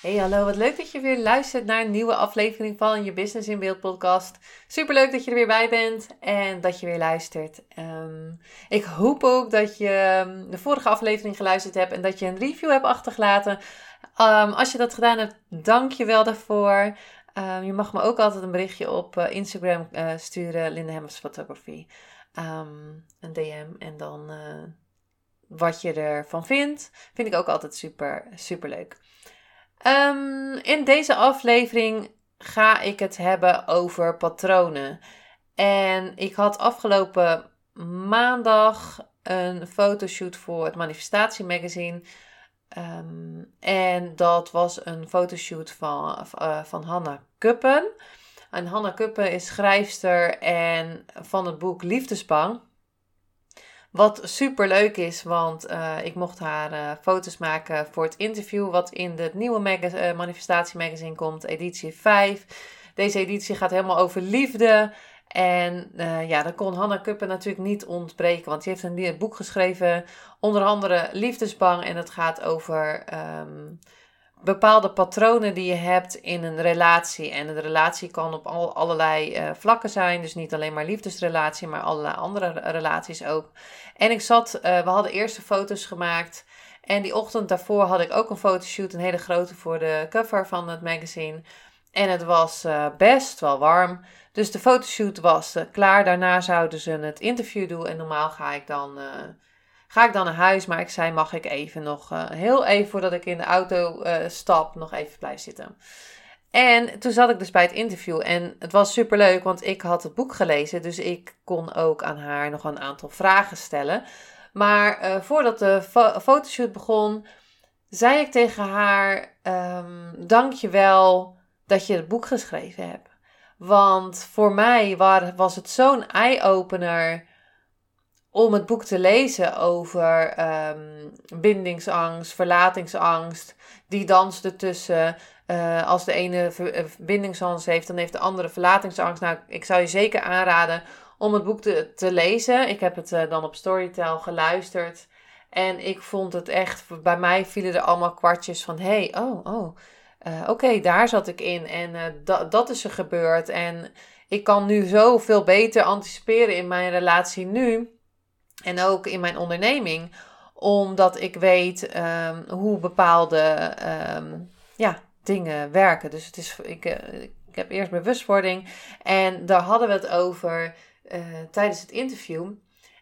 Hey hallo, wat leuk dat je weer luistert naar een nieuwe aflevering van je Business in Beeld podcast. Super leuk dat je er weer bij bent en dat je weer luistert. Ehm, ik hoop ook dat je ehm, de vorige aflevering geluisterd hebt en dat je een review hebt achtergelaten. Um, als je dat gedaan hebt, dank je wel daarvoor. je mag me ook altijd een berichtje op uh, Instagram uh, sturen, Linda Hemmers Photography. een DM en dan uh, wat je ervan vindt. Vind ik ook altijd super, super leuk. Um, in deze aflevering ga ik het hebben over patronen. En ik had afgelopen maandag een fotoshoot voor het Manifestatie Magazine. Um, en dat was een fotoshoot van, uh, van Hanna Kuppen. En Hanna Kuppen is schrijfster en van het boek Liefdesbang. Wat super leuk is, want uh, ik mocht haar uh, foto's maken voor het interview wat in het nieuwe uh, manifestatie magazine komt, editie 5. Deze editie gaat helemaal over liefde. En ja, daar kon Hanna Kuppen natuurlijk niet ontbreken, want die heeft een boek geschreven, onder andere Liefdesbang. En het gaat over um, bepaalde patronen die je hebt in een relatie. En een relatie kan op al, allerlei uh, vlakken zijn. Dus niet alleen maar liefdesrelatie, maar allerlei andere relaties ook. En ik zat, uh, we hadden eerste foto's gemaakt. En die ochtend daarvoor had ik ook een fotoshoot, een hele grote voor de cover van het magazine. En het was uh, best wel warm. Dus de fotoshoot was klaar. Daarna zouden ze het interview doen. En normaal ga ik dan ga ik dan naar huis. Maar ik zei, mag ik even nog, uh, heel even voordat ik in de auto uh, stap, nog even blijven zitten. En toen zat ik dus bij het interview en het was super leuk, want ik had het boek gelezen. Dus ik kon ook aan haar nog een aantal vragen stellen. Maar uh, voordat de fo fotoshoot begon, zei ik tegen haar, um, dank je wel dat je het boek geschreven hebt. Want voor mij was het zo'n eye-opener om het boek te lezen over um, bindingsangst, verlatingsangst. Die dans ertussen. Uh, als de ene eh, bindingsangst heeft, dan heeft de andere verlatingsangst. Nou, ik zou je zeker aanraden om het boek te, te lezen. Ik heb het uh, dan op Storytel geluisterd. En ik vond het echt, bij mij vielen er allemaal kwartjes van: hey, oh, oh, oké, daar zat ik in. En dat is er gebeurd. En ik kan nu zoveel beter anticiperen in mijn relatie nu en ook in mijn onderneming, omdat ik weet um, hoe bepaalde um, ja, dingen werken. Dus het is, ik, uh, ik heb eerst bewustwording en daar hadden we het over uh, tijdens het interview.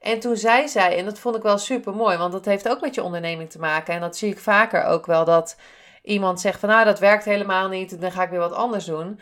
En toen zei zij, en dat vond ik wel super mooi, want dat heeft ook met je onderneming te maken. En dat zie ik vaker ook wel, dat iemand zegt van nou, dat werkt helemaal niet, dan ga ik weer wat anders doen.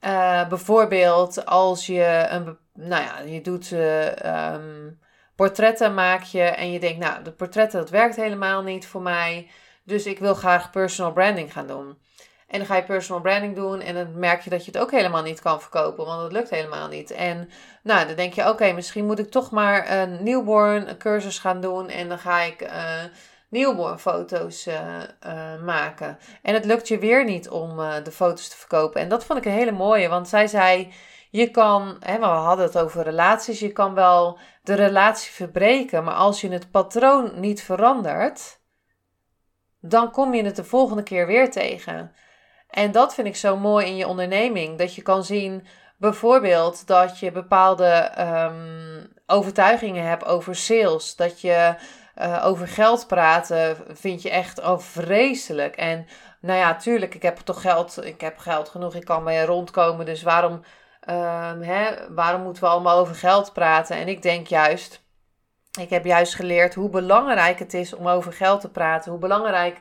Uh, bijvoorbeeld als je een, nou ja, je doet um, portretten maak je en je denkt, nou, de portretten dat werkt helemaal niet voor mij. Dus ik wil graag personal branding gaan doen. En dan ga je personal branding doen en dan merk je dat je het ook helemaal niet kan verkopen, want dat lukt helemaal niet. En nou, dan denk je, oké, misschien moet ik toch maar een newborn cursus gaan doen en dan ga ik uh, newborn foto's uh, uh, maken. En het lukt je weer niet om de foto's te verkopen. En dat vond ik een hele mooie, want zij zei, je kan, hè, we hadden het over relaties, je kan wel de relatie verbreken, maar als je het patroon niet verandert, dan kom je het de volgende keer weer tegen. En dat vind ik zo mooi in je onderneming, dat je kan zien bijvoorbeeld dat je bepaalde um, overtuigingen hebt over sales, dat je uh, over geld praten vind je echt al vreselijk. En nou ja, tuurlijk, ik heb toch geld, ik heb geld genoeg, ik kan mee rondkomen, dus waarom Um, hè, waarom moeten we allemaal over geld praten? En ik denk juist, ik heb juist geleerd hoe belangrijk het is om over geld te praten. Hoe belangrijk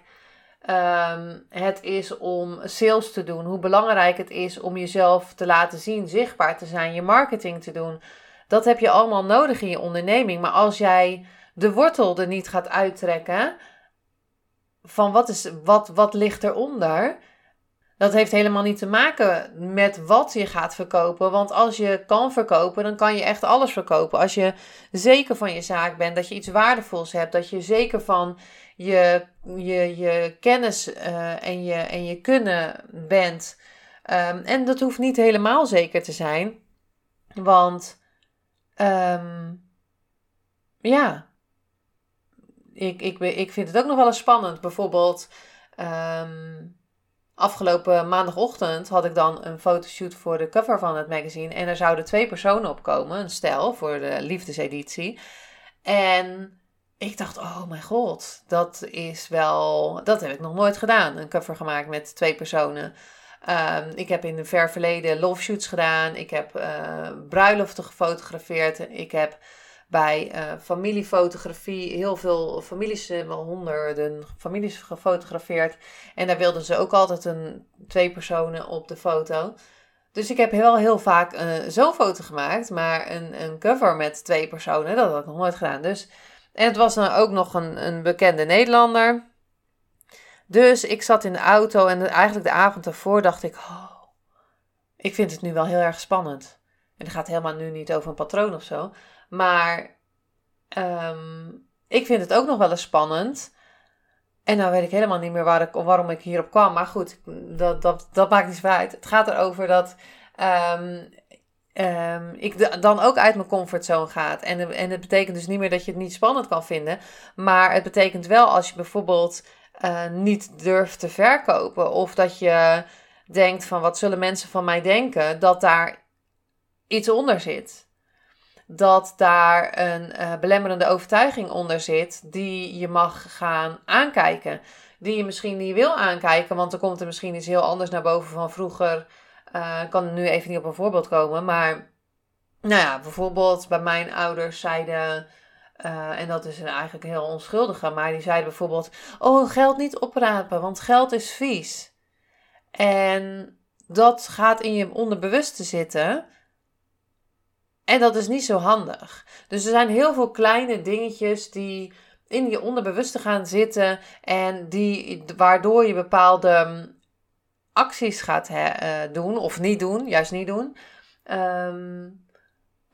um, het is om sales te doen. Hoe belangrijk het is om jezelf te laten zien, zichtbaar te zijn, je marketing te doen. Dat heb je allemaal nodig in je onderneming. Maar als jij de wortel er niet gaat uittrekken, van wat, is, wat, wat ligt eronder. Dat heeft helemaal niet te maken met wat je gaat verkopen. Want als je kan verkopen, dan kan je echt alles verkopen. Als je zeker van je zaak bent, dat je iets waardevols hebt, dat je zeker van je, je, je kennis uh, en, je, en je kunnen bent. Um, en dat hoeft niet helemaal zeker te zijn. Want um, ja, ik, ik, ik vind het ook nog wel eens spannend. Bijvoorbeeld, um, afgelopen maandagochtend had ik dan een fotoshoot voor de cover van het magazine. En er zouden twee personen opkomen, een stel voor de liefdeseditie. En ik dacht, oh mijn god, dat is wel. Dat heb ik nog nooit gedaan. Een cover gemaakt met twee personen. Um, ik heb in een ver verleden love shoots gedaan. Ik heb uh, bruiloften gefotografeerd. Ik heb bij uh, familiefotografie heel veel families, uh, wel honderden families gefotografeerd. En daar wilden ze ook altijd een, twee personen op de foto. Dus ik heb wel heel vaak uh, zo'n foto gemaakt, maar een, een cover met twee personen, dat had ik nog nooit gedaan. Dus, en het was dan ook nog een, een bekende Nederlander. Dus ik zat in de auto en eigenlijk de avond ervoor dacht ik, oh, ik vind het nu wel heel erg spannend. En het gaat helemaal nu niet over een patroon of zo. Maar um, ik vind het ook nog wel eens spannend. En nou weet ik helemaal niet meer waar ik, waarom ik hierop kwam. Maar goed, dat, dat, dat maakt niet uit. Het gaat erover dat um, um, ik dan ook uit mijn comfortzone ga. En, en het betekent dus niet meer dat je het niet spannend kan vinden. Maar het betekent wel als je bijvoorbeeld uh, niet durft te verkopen. Of dat je denkt van wat zullen mensen van mij denken. Dat daar iets onder zit dat daar een uh, belemmerende overtuiging onder zit die je mag gaan aankijken. Die je misschien niet wil aankijken, want er komt er misschien iets heel anders naar boven van vroeger. Ik kan nu even niet op een voorbeeld komen, maar nou ja, bijvoorbeeld bij mijn ouders zeiden. Uh, en dat is eigenlijk heel onschuldige, maar die zeiden bijvoorbeeld: Oh, geld niet oprapen, want geld is vies. En dat gaat in je onderbewuste zitten. En dat is niet zo handig. Dus er zijn heel veel kleine dingetjes die in je onderbewuste gaan zitten en die, waardoor je bepaalde mm, acties gaat uh, doen of niet doen, juist niet doen. Um,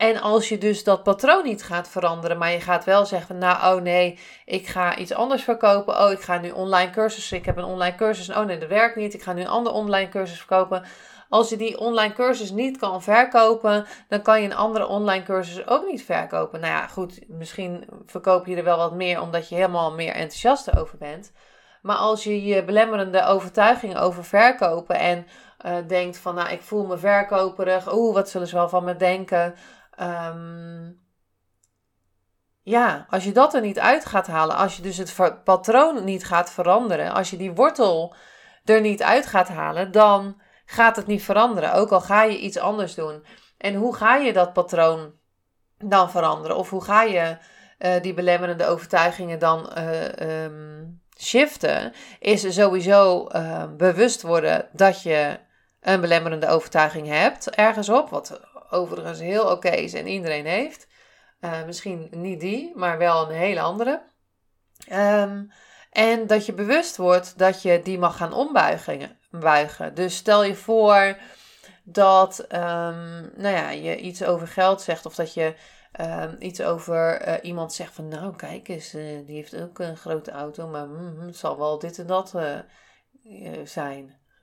en als je dus dat patroon niet gaat veranderen, maar je gaat wel zeggen: Nou, oh nee, ik ga iets anders verkopen. Oh, ik ga nu online cursussen. Ik heb een online cursus. Oh nee, dat werkt niet. Ik ga nu een andere online cursus verkopen. Als je die online cursus niet kan verkopen, dan kan je een andere online cursus ook niet verkopen. Nou ja, goed, misschien verkoop je er wel wat meer omdat je helemaal meer enthousiast over bent. Maar als je je belemmerende overtuiging over verkopen en uh, denkt van, nou, ik voel me verkoperig. Oeh, wat zullen ze wel van me denken? Um, ja, als je dat er niet uit gaat halen, als je dus het patroon niet gaat veranderen, als je die wortel er niet uit gaat halen, dan gaat het niet veranderen. Ook al ga je iets anders doen. En hoe ga je dat patroon dan veranderen? Of hoe ga je uh, die belemmerende overtuigingen dan uh, shiften? Is sowieso uh, bewust worden dat je een belemmerende overtuiging hebt ergens op. Wat overigens heel oké is en iedereen heeft. misschien niet die, maar wel een hele andere. Um, en dat je bewust wordt dat je die mag gaan ombuigen. Buigen. Dus stel je voor dat um, nou ja, je iets over geld zegt of dat je um, iets over uh, iemand zegt van nou kijk eens, uh, die heeft ook een grote auto, maar mm, het zal wel dit en dat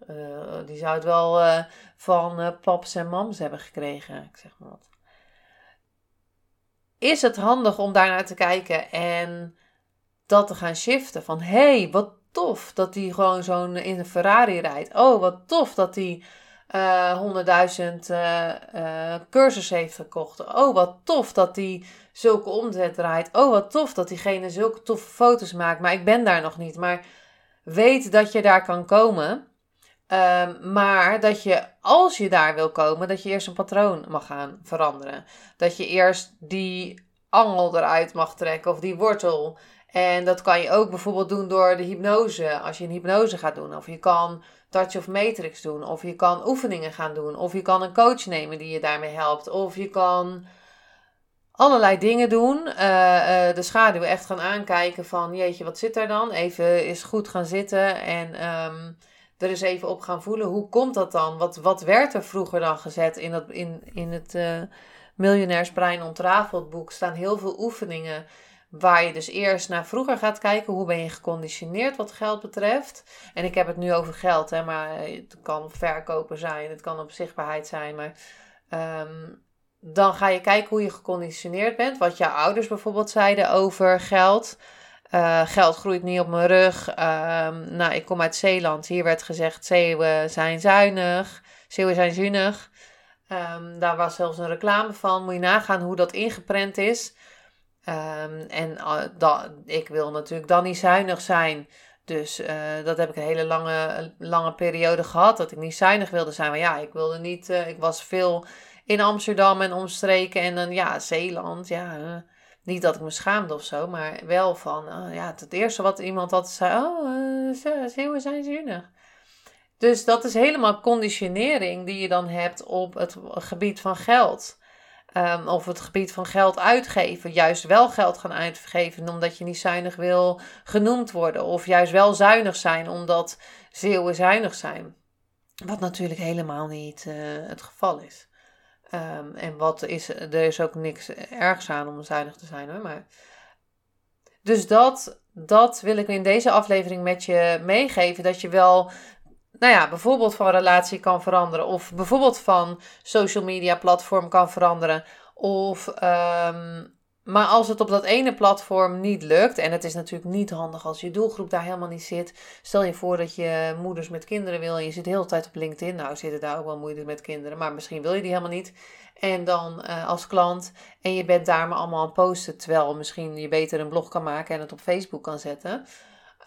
zijn. die zou het wel van paps en mams hebben gekregen, ik zeg maar wat. Is het handig om daar naar te kijken en dat te gaan shiften. Van hé, hey, wat tof dat hij gewoon zo'n in een Ferrari rijdt. Oh, wat tof dat hij uh, 100.000 uh, uh, cursus heeft gekocht. Oh, wat tof dat hij zulke omzet draait. Oh, wat tof dat diegene zulke toffe foto's maakt. Maar ik ben daar nog niet. Maar weet dat je daar kan komen. Um, maar dat je, als je daar wil komen, dat je eerst een patroon mag gaan veranderen. Dat je eerst die angel eruit mag trekken of die wortel. En dat kan je ook bijvoorbeeld doen door de hypnose. Als je een hypnose gaat doen. Of je kan touch of matrix doen. Of je kan oefeningen gaan doen. Of je kan een coach nemen die je daarmee helpt. Of je kan allerlei dingen doen. Uh, de schaduw echt gaan aankijken van, jeetje, wat zit daar dan? Even is goed gaan zitten en um, er eens even op gaan voelen. Hoe komt dat dan? Wat, wat werd er vroeger dan gezet? In, dat, in, in het uh, Miljonairsbrein ontrafeld boek staan heel veel oefeningen Waar je dus eerst naar vroeger gaat kijken. Hoe ben je geconditioneerd wat geld betreft. En ik heb het nu over geld. Hè, maar het kan op verkopen zijn. Het kan op zichtbaarheid zijn. Maar um, dan ga je kijken hoe je geconditioneerd bent. Wat jouw ouders bijvoorbeeld zeiden over geld. Uh, geld groeit niet op mijn rug. Um, nou, ik kom uit Zeeland. Hier werd gezegd: Zeeuwen zijn zuinig. Zeeuwen zijn zuinig. Um, daar was zelfs een reclame van. Moet je nagaan hoe dat ingeprent is. Um, en uh, ik wil natuurlijk dan niet zuinig zijn. Dus uh, dat heb ik een hele lange, lange periode gehad. Dat ik niet zuinig wilde zijn. Maar ja, ik wilde niet. Ik was veel in Amsterdam en omstreken. En dan ja, Zeeland. Ja, niet dat ik me schaamde of zo. Maar wel van. Oh, ja, het eerste wat iemand had zei. Oh, Zeeuwen zijn zuinig. Dus dat is helemaal conditionering die je dan hebt op het gebied van geld. Um, of het gebied van geld uitgeven. Juist wel geld gaan uitgeven omdat je niet zuinig wil genoemd worden. Of juist wel zuinig zijn omdat Zeeuwen zuinig zijn. Wat natuurlijk helemaal niet uh, het geval is. Um, en wat is, er is ook niks ergs aan om zuinig te zijn hoor. Maar... Dus dat, dat wil ik in deze aflevering met je meegeven. Dat je wel nou ja, bijvoorbeeld van relatie kan veranderen. Of bijvoorbeeld van social media platform kan veranderen. Of, um, maar als het op dat ene platform niet lukt. En het is natuurlijk niet handig als je doelgroep daar helemaal niet zit. Stel je voor dat je moeders met kinderen wil. En je zit de hele tijd op LinkedIn. Nou zitten daar ook wel moeders met kinderen. Maar misschien wil je die helemaal niet. En dan uh, als klant. En je bent daar maar allemaal aan posten. Terwijl misschien je beter een blog kan maken en het op Facebook kan zetten.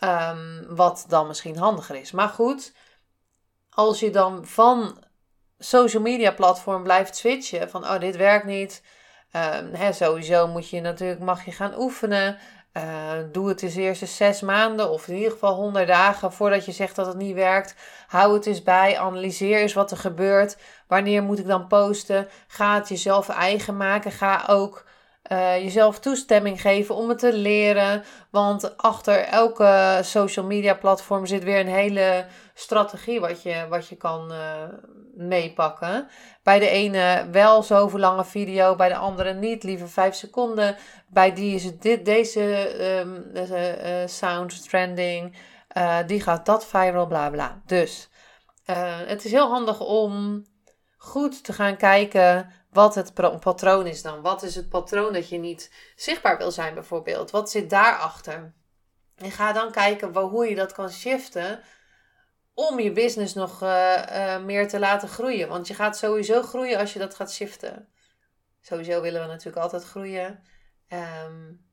Um, wat dan misschien handiger is. Maar goed als je dan van social media platform blijft switchen, van oh dit werkt niet, uh, hè, sowieso moet je natuurlijk, mag je gaan oefenen. Uh, doe het eens eerst zes maanden of in ieder geval honderd dagen voordat je zegt dat het niet werkt. Hou het eens bij, analyseer eens wat er gebeurt. Wanneer moet ik dan posten? Ga het jezelf eigen maken. Ga ook uh, jezelf toestemming geven om het te leren. Want achter elke social media platform zit weer een hele strategie wat je, wat je kan uh, meepakken. Bij de ene wel zoveel lange video, bij de andere niet, liever 5 seconden. Bij die is het dit, deze um, sound trending. die gaat dat viral, bla bla. Dus het is heel handig om goed te gaan kijken wat het patroon is dan. Wat is het patroon dat je niet zichtbaar wil zijn, bijvoorbeeld? Wat zit daarachter? En ga dan kijken hoe je dat kan shiften om je business nog uh, uh, meer te laten groeien. Want je gaat sowieso groeien als je dat gaat shiften. Sowieso willen we natuurlijk altijd groeien. Um,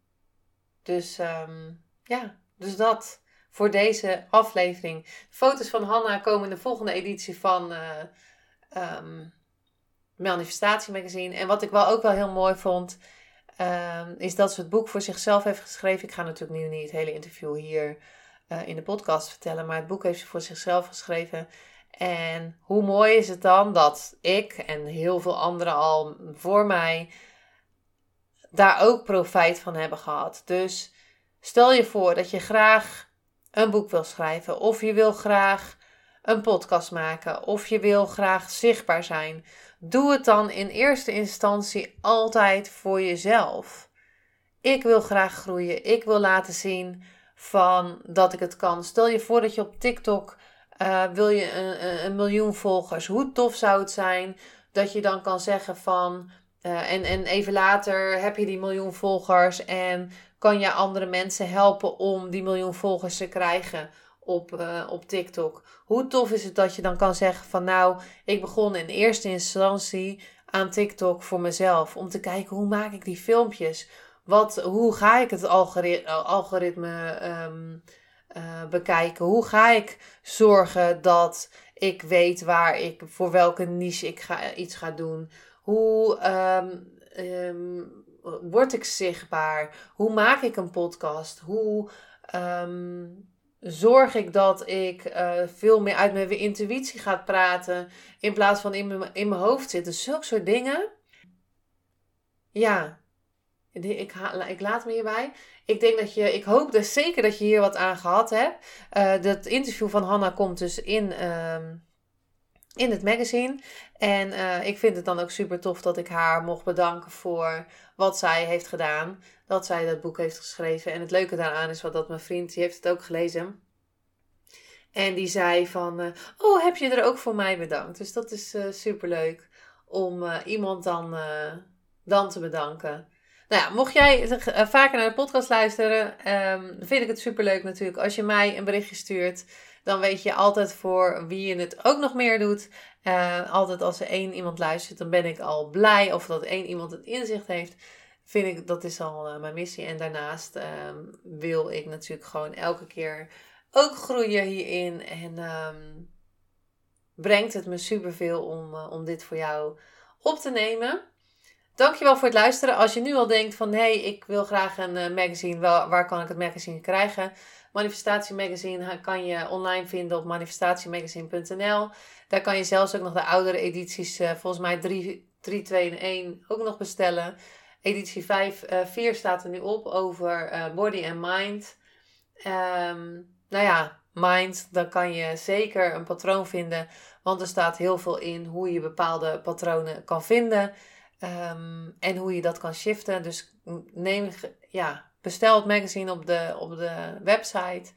dus um, ja, dus dat voor deze aflevering. Foto's van Hanna komen in de volgende editie van uh, um, Manifestatie Magazine. En wat ik wel ook wel heel mooi vond, um, is dat ze het boek voor zichzelf heeft geschreven. Ik ga natuurlijk nu niet het hele interview hier uh, in de podcast vertellen, maar het boek heeft ze voor zichzelf geschreven. En hoe mooi is het dan dat ik en heel veel anderen al voor mij daar ook profijt van hebben gehad. Dus stel je voor dat je graag een boek wil schrijven, of je wil graag een podcast maken, of je wil graag zichtbaar zijn. Doe het dan in eerste instantie altijd voor jezelf. Ik wil graag groeien. Ik wil laten zien van dat ik het kan. Stel je voor dat je op TikTok uh, wil je een, een, miljoen volgers. Hoe tof zou het zijn dat je dan kan zeggen van uh, en, en even later heb je die miljoen volgers en kan je andere mensen helpen om die miljoen volgers te krijgen op, uh, op TikTok. Hoe tof is het dat je dan kan zeggen van nou, ik begon in eerste instantie aan TikTok voor mezelf. Om te kijken hoe maak ik die filmpjes. Wat, hoe ga ik het algoritme, algoritme um, uh, bekijken? Hoe ga ik zorgen dat ik weet waar ik, voor welke niche ik ga, iets ga doen? Hoe um, um, word ik zichtbaar? Hoe maak ik een podcast? Hoe zorg ik dat ik uh, veel meer uit mijn intuïtie ga praten in plaats van in mijn, in mijn hoofd zitten. Zulke soort dingen. Ja, ik, ik laat me hierbij. Ik denk dat je, ik hoop dus zeker dat je hier wat aan gehad hebt. Uh, dat interview van Hanna komt dus in, ehm, in het magazine. En uh, ik vind het dan ook super tof dat ik haar mocht bedanken voor wat zij heeft gedaan. Dat zij dat boek heeft geschreven. En het leuke daaraan is wat dat mijn vriend, die heeft het ook gelezen. En die zei van, uh, oh heb je er ook voor mij bedankt. Dus dat is super leuk om iemand dan, dan te bedanken. Nou ja, mocht jij vaker naar de podcast luisteren, um, vind ik het superleuk natuurlijk. Als je mij een berichtje stuurt, dan weet je altijd voor wie je het ook nog meer doet. Uh, altijd als er één iemand luistert, dan ben ik al blij. Of dat één iemand het inzicht heeft, vind ik dat is al uh, mijn missie. En daarnaast um, wil ik natuurlijk gewoon elke keer ook groeien hierin. En um, brengt het me superveel om, om dit voor jou op te nemen. Dankjewel voor het luisteren. Als je nu al denkt van hé, hey, ik wil graag een magazine, waar kan ik het magazine krijgen? Manifestatie Magazine kan je online vinden op manifestatiemagazine.nl. Daar kan je zelfs ook nog de oudere edities, uh, volgens mij 3, 3, 2 en 1, ook nog bestellen. Editie 5, uh, 4 staat er nu op over uh, body en mind. Um, nou ja, mind, dan kan je zeker een patroon vinden, want er staat heel veel in hoe je bepaalde patronen kan vinden. Um, en hoe je dat kan shiften. Dus neem, ja, bestel het magazine op de, op de website.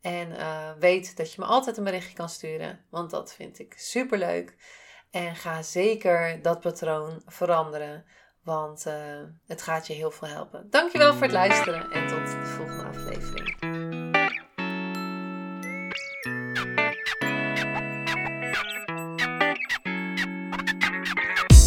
En uh, weet dat je me altijd een berichtje kan sturen. Want dat vind ik super leuk. En ga zeker dat patroon veranderen. Want uh, het gaat je heel veel helpen. Dankjewel voor het luisteren. En tot de volgende aflevering.